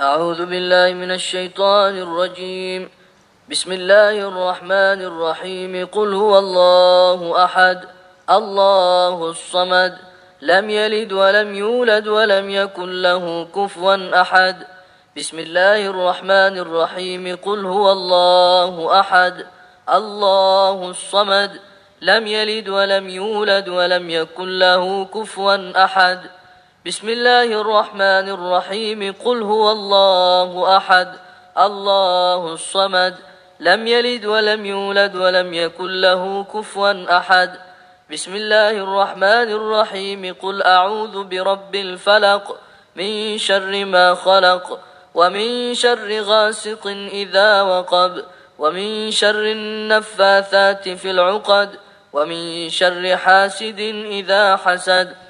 أعوذ بالله من الشيطان الرجيم. بسم الله الرحمن الرحيم. قل هو الله أحد الله الصمد لم يلد ولم يولد ولم يكن له كفوا أحد. بسم الله الرحمن الرحيم. قل هو الله أحد الله الصمد لم يلد ولم يولد ولم يكن له كفوا أحد. بسم الله الرحمن الرحيم. قل هو الله أحد الله الصمد لم يلد ولم يولد ولم يكن له كفوا أحد. بسم الله الرحمن الرحيم. قل أعوذ برب الفلق من شر ما خلق ومن شر غاسق إذا وقب ومن شر النفاثات في العقد ومن شر حاسد إذا حسد.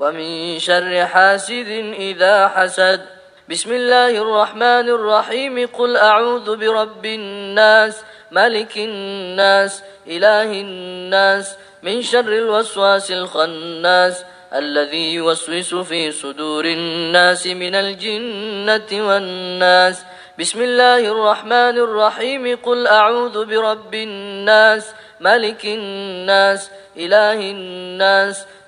ومن شر حاسد إذا حسد. بسم الله الرحمن الرحيم. قل أعوذ برب الناس ملك الناس إله الناس من شر الوسواس الخناس الذي يوسوس في صدور الناس من الجنة والناس. بسم الله الرحمن الرحيم. قل أعوذ برب الناس ملك الناس إله الناس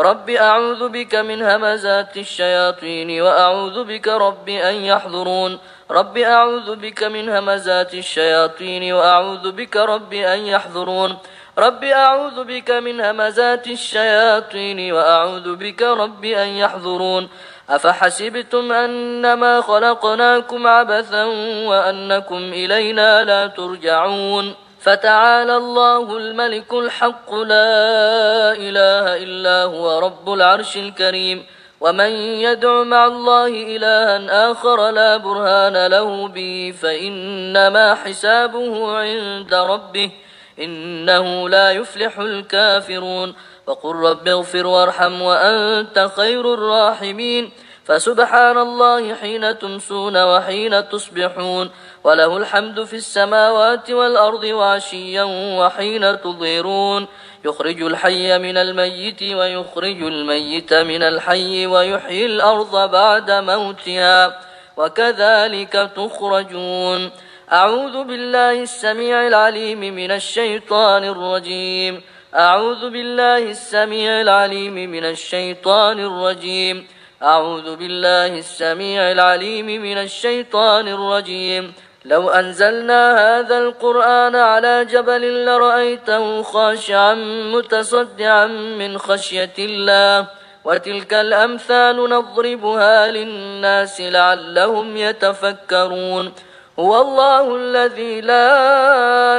رب أعوذ بك من همزات الشياطين وأعوذ بك رب أن يحضرون رب أعوذ بك من همزات الشياطين وأعوذ بك رب أن يحضرون رب أعوذ بك من همزات الشياطين وأعوذ بك رب أن يحضرون أفحسبتم أنما خلقناكم عبثا وأنكم إلينا لا ترجعون فتعالى الله الملك الحق لا إله إلا هو رب العرش الكريم ومن يدع مع الله إلها آخر لا برهان له به فإنما حسابه عند ربه إنه لا يفلح الكافرون وقل رب اغفر وارحم وأنت خير الراحمين فسبحان الله حين تمسون وحين تصبحون وله الحمد في السماوات والأرض وعشيا وحين تظهرون. يخرج الحي من الميت ويخرج الميت من الحي ويحيي الأرض بعد موتها. وكذلك تخرجون. أعوذ بالله السميع العليم من الشيطان الرجيم. أعوذ بالله السميع العليم من الشيطان الرجيم. أعوذ بالله السميع العليم من الشيطان الرجيم. لو أنزلنا هذا القرآن على جبل لرأيته خاشعا متصدعا من خشية الله وتلك الأمثال نضربها للناس لعلهم يتفكرون. هو الله الذي لا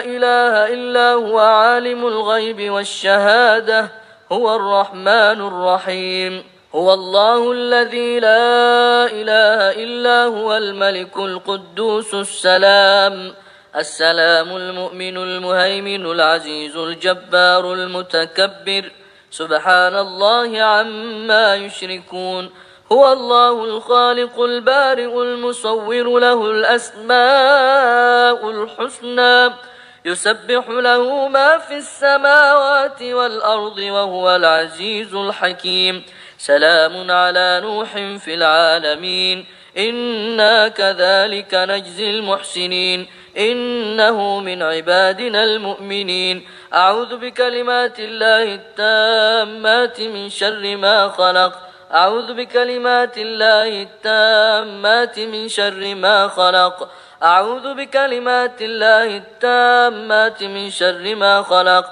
إله إلا هو عالم الغيب والشهادة هو الرحمن الرحيم. هو الله الذي لا إله إلا هو الملك القدوس السلام. السلام المؤمن المهيمن العزيز الجبار المتكبر. سبحان الله عما يشركون. هو الله الخالق البارئ المصور له الأسماء الحسنى. يسبح له ما في السماوات والأرض وهو العزيز الحكيم. سلام على نوح في العالمين. إنا كذلك نجزي المحسنين إنه من عبادنا المؤمنين أعوذ بكلمات الله التامات من شر ما خلق أعوذ بكلمات الله التامات من شر ما خلق أعوذ بكلمات الله التامات من شر ما خلق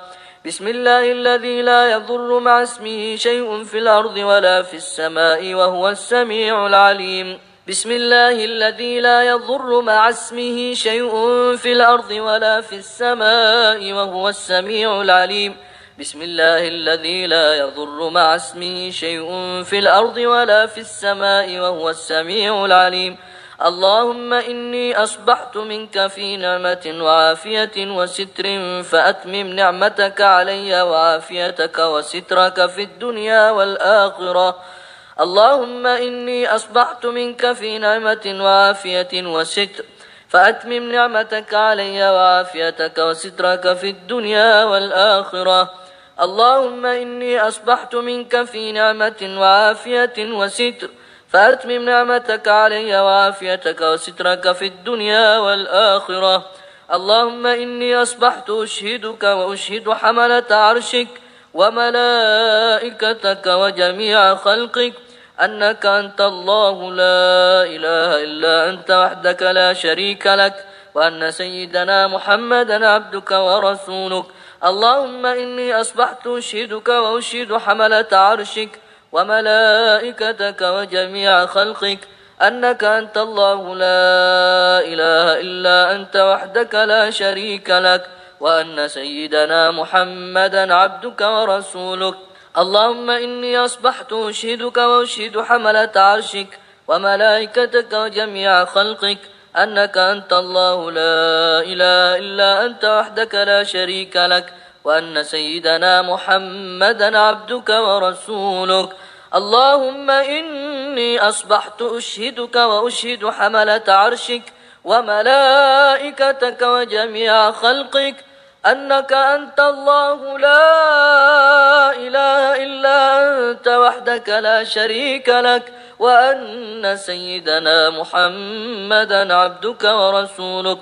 بسم الله الذي لا يضر مع اسمه شيء في الأرض ولا في السماء وهو السميع العليم بسم الله الذي لا يضر مع اسمه شيء في الأرض ولا في السماء وهو السميع العليم. بسم الله الذي لا يضر مع اسمه شيء في الأرض ولا في السماء وهو السميع العليم. اللهم إني أصبحت منك في نعمة وعافية وستر فأتمم نعمتك علي وعافيتك وسترك في الدنيا والآخرة. اللهم إني أصبحت منك في نعمة وعافية وستر فأتمم نعمتك علي وعافيتك وسترك في الدنيا والآخرة. اللهم إني أصبحت منك في نعمة وعافية وستر فأتمم نعمتك علي وعافيتك وسترك في الدنيا والآخرة. اللهم إني أصبحت أشهدك وأشهد حملة عرشك وملائكتك وجميع خلقك. أنك أنت الله لا إله إلا أنت وحدك لا شريك لك وأن سيدنا محمدا عبدك ورسولك. اللهم إني أصبحت أشهدك وأشهد حملة عرشك وملائكتك وجميع خلقك. أنك أنت الله لا إله إلا أنت وحدك لا شريك لك. وأن سيدنا محمدا عبدك ورسولك. اللهم إني أصبحت أشهدك وأشهد حملة عرشك وملائكتك وجميع خلقك أنك أنت الله لا إله إلا أنت وحدك لا شريك لك وأن سيدنا محمدا عبدك ورسولك. اللهم إني أصبحت أشهدك وأشهد حملة عرشك وملائكتك وجميع خلقك أنك أنت الله لا إله إلا أنت وحدك لا شريك لك وأن سيدنا محمدا عبدك ورسولك.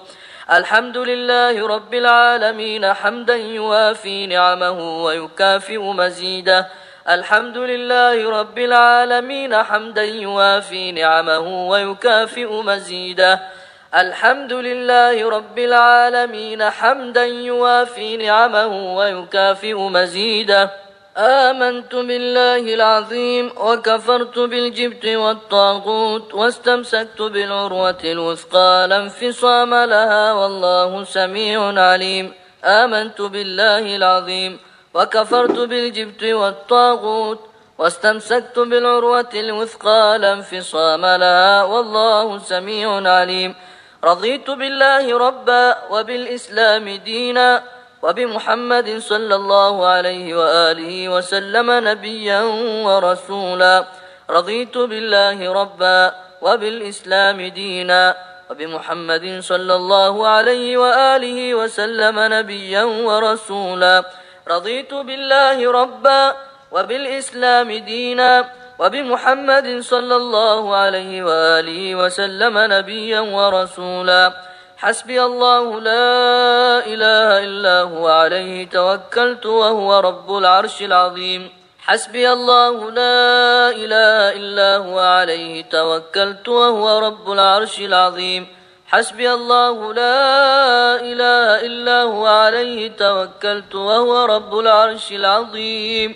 الحمد لله رب العالمين حمدا يوافي نعمه ويكافئ مزيده. الحمد لله رب العالمين حمدا يوافي نعمه ويكافئ مزيده. الحمد لله رب العالمين حمدا يوافي نعمه ويكافئ مزيده. آمنت بالله العظيم وكفرت بالجبت والطاغوت واستمسكت بالعروة الوثقى لا انفصام لها والله سميع عليم. آمنت بالله العظيم وكفرت بالجبت والطاغوت واستمسكت بالعروة الوثقى لا انفصام لها والله سميع عليم. رضيت بالله ربا وبالإسلام دينا وبمحمد صلى الله عليه وآله وسلم نبيا ورسولا. رضيت بالله ربا وبالإسلام دينا وبمحمد صلى الله عليه وآله وسلم نبيا ورسولا. رضيت بالله ربا وبالإسلام دينا وبمحمد صلى الله عليه وآله وسلم نبيا ورسولا. حسبي الله لا إله إلا هو عليه توكلت وهو رب العرش العظيم. حسبي الله لا إله إلا هو عليه توكلت وهو رب العرش العظيم. حسبي الله لا إله إلا هو عليه توكلت وهو رب العرش العظيم.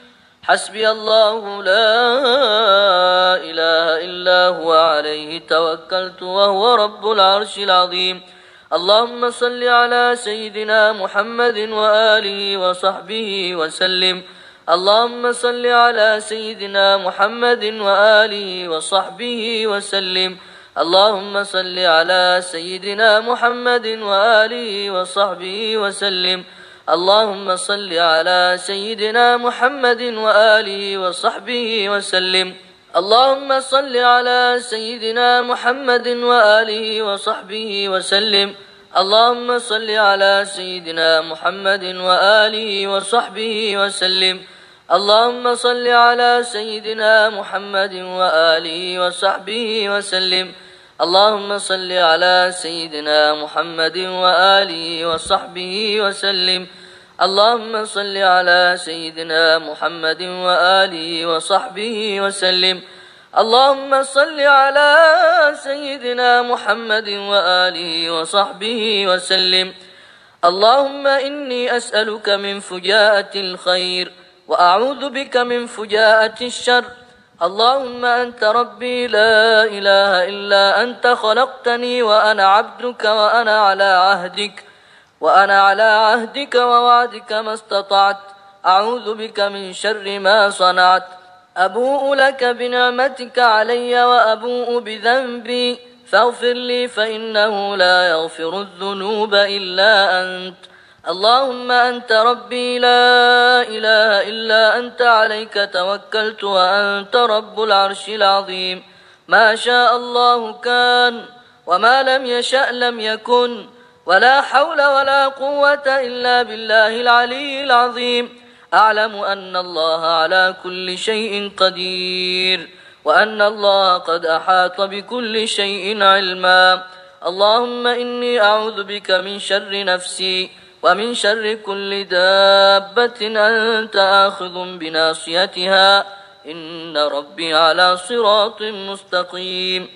حسبي الله لا إله إلا هو عليه توكلت وهو رب العرش العظيم. اللهم صل على سيدنا محمد وآله وصحبه وسلم. اللهم صل على سيدنا محمد وآله وصحبه وسلم. اللهم صل على سيدنا محمد وآله وصحبه وسلم. اللهم صل على سيدنا محمد وآله وصحبه وسلم. اللهم صل على سيدنا محمد وآله وصحبه وسلم. اللهم صل على سيدنا محمد وآله وصحبه وسلم. اللهم صل على سيدنا محمد وآله وصحبه وسلم. اللهم صل على سيدنا محمد وآله وصحبه وسلم. اللهم صل على سيدنا محمد وآله وصحبه وسلم. اللهم صل على سيدنا محمد وآله وصحبه وسلم. اللهم إني أسألك من فجاءة الخير وأعوذ بك من فجاءة الشر. اللهم أنت ربي لا إله إلا أنت خلقتني وأنا عبدك وأنا على عهدك. وأنا على عهدك ووعدك ما استطعت. أعوذ بك من شر ما صنعت. أبوء لك بنعمتك علي وأبوء بذنبي. فاغفر لي فإنه لا يغفر الذنوب إلا أنت. اللهم أنت ربي لا إله إلا أنت. عليك توكلت وأنت رب العرش العظيم. ما شاء الله كان وما لم يشأ لم يكن. ولا حول ولا قوة إلا بالله العلي العظيم. أعلم أن الله على كل شيء قدير وأن الله قد أحاط بكل شيء علما. اللهم إني أعوذ بك من شر نفسي ومن شر كل دابة أنت آخذ بناصيتها. إن ربي على صراط مستقيم.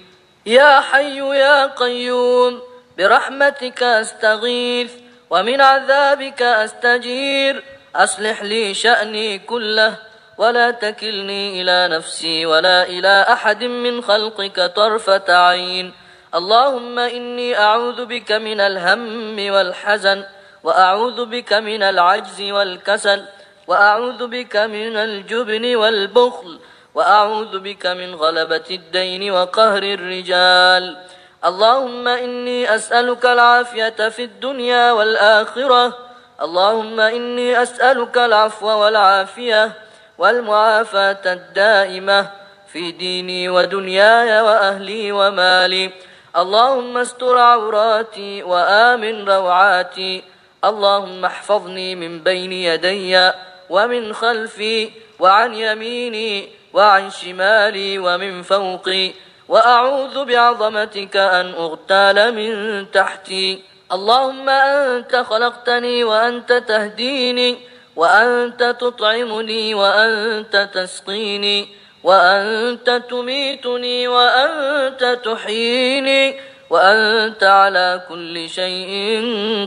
يا حي يا قيوم برحمتك أستغيث ومن عذابك أستجير. أصلح لي شأني كله ولا تكلني إلى نفسي ولا إلى أحد من خلقك طرفة عين. اللهم إني أعوذ بك من الهم والحزن وأعوذ بك من العجز والكسل وأعوذ بك من الجبن والبخل وأعوذ بك من غلبة الدين وقهر الرجال. اللهم إني أسألك العافية في الدنيا والآخرة. اللهم إني أسألك العفو والعافية والمعافاة الدائمة في ديني ودنياي وأهلي ومالي. اللهم استر عوراتي وآمن روعاتي. اللهم احفظني من بين يدي ومن خلفي وعن يميني وعن شمالي ومن فوقي. وأعوذ بعظمتك أن أغتال من تحتي. اللهم أنت خلقتني وأنت تهديني وأنت تطعمني وأنت تسقيني وأنت تميتني وأنت تحييني وأنت على كل شيء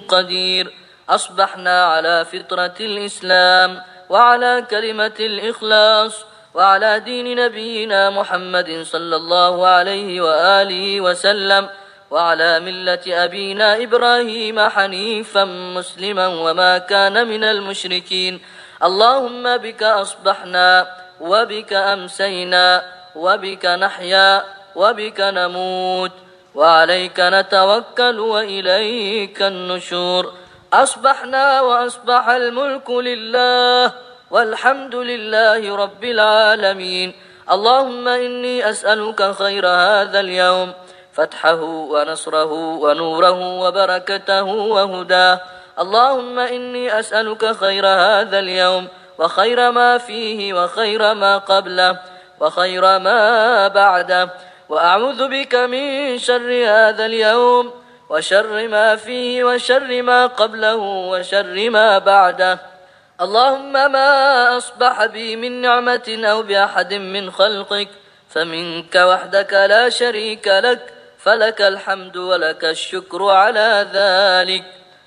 قدير. أصبحنا على فطرة الإسلام وعلى كلمة الإخلاص. وعلى دين نبينا محمد صلى الله عليه وآله وسلم وعلى ملة أبينا إبراهيم حنيفا مسلما وما كان من المشركين. اللهم بك أصبحنا وبك أمسينا وبك نحيا وبك نموت. وعليك نتوكل وإليك النشور. أصبحنا وأصبح الملك لله. والحمد لله رب العالمين. اللهم إني أسألك خير هذا اليوم. فتحه ونصره ونوره وبركته وهداه. اللهم إني أسألك خير هذا اليوم. وخير ما فيه وخير ما قبله. وخير ما بعده. وأعوذ بك من شر هذا اليوم. وشر ما فيه وشر ما قبله وشر ما بعده. اللهم ما أصبح بي من نعمة أو بأحد من خلقك فمنك وحدك لا شريك لك فلك الحمد ولك الشكر على ذلك.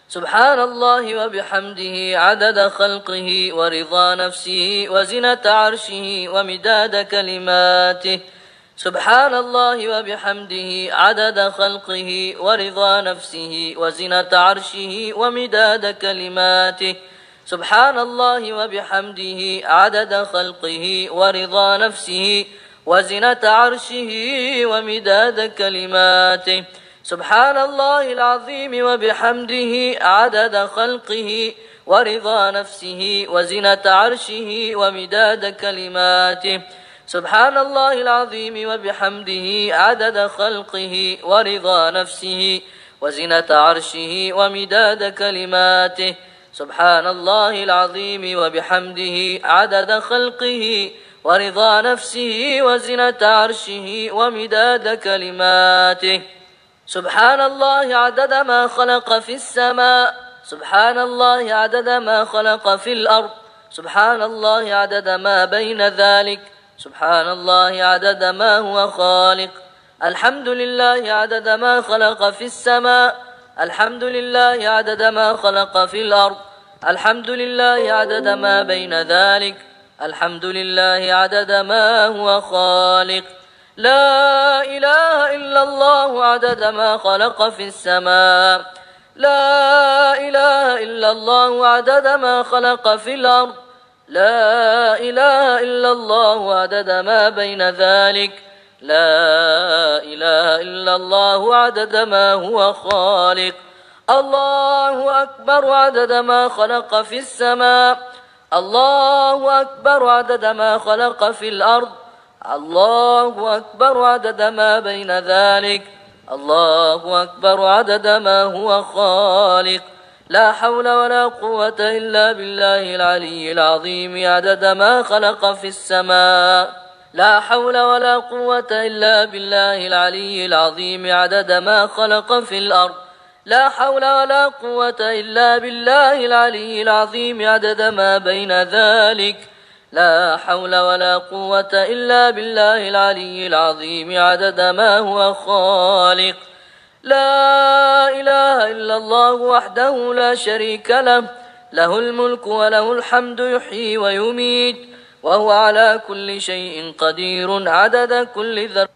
سبحان الله وبحمده عدد خلقه ورضا نفسه وزنة عرشه ومداد كلماته. سبحان الله وبحمده عدد خلقه ورضا نفسه وزنة عرشه ومداد كلماته. سبحان الله وبحمده عدد خلقه ورضا نفسه وزنة عرشه ومداد كلماته. سبحان الله العظيم وبحمده عدد خلقه ورضا نفسه وزنة عرشه ومداد كلماته. سبحان الله العظيم وبحمده عدد خلقه ورضا نفسه وزنة عرشه ومداد كلماته. سبحان الله العظيم وبحمده عدد خلقه ورضا نفسه وزنة عرشه ومداد كلماته. سبحان الله عدد ما خلق في السماء سبحان الله عدد ما خلق في الأرض سبحان الله عدد ما بين ذلك سبحان الله عدد ما هو خالق. الحمد لله عدد ما خلق في السماء الحمد لله عدد ما خلق في الأرض. الحمد لله عدد ما بين ذلك. الحمد لله عدد ما هو خالق. لا إله إلا الله عدد ما خلق في السماء. لا إله إلا الله عدد ما خلق في الأرض. لا إله إلا الله عدد ما بين ذلك. لا إله إلا الله عدد ما هو خالق. الله أكبر عدد ما خلق في السماء. الله أكبر عدد ما خلق في الأرض. الله أكبر عدد ما بين ذلك. الله أكبر عدد ما هو خالق. لا حول ولا قوة إلا بالله العلي العظيم. عدد ما خلق في السماء. لا حول ولا قوة إلا بالله العلي العظيم عدد ما خلق في الأرض. لا حول ولا قوة إلا بالله العلي العظيم عدد ما بين ذلك. لا حول ولا قوة إلا بالله العلي العظيم عدد ما هو خالق. لا إله إلا الله وحده لا شريك له. له الملك وله الحمد يحيي ويميت. وهو على كل شيء قدير عدد كل ذر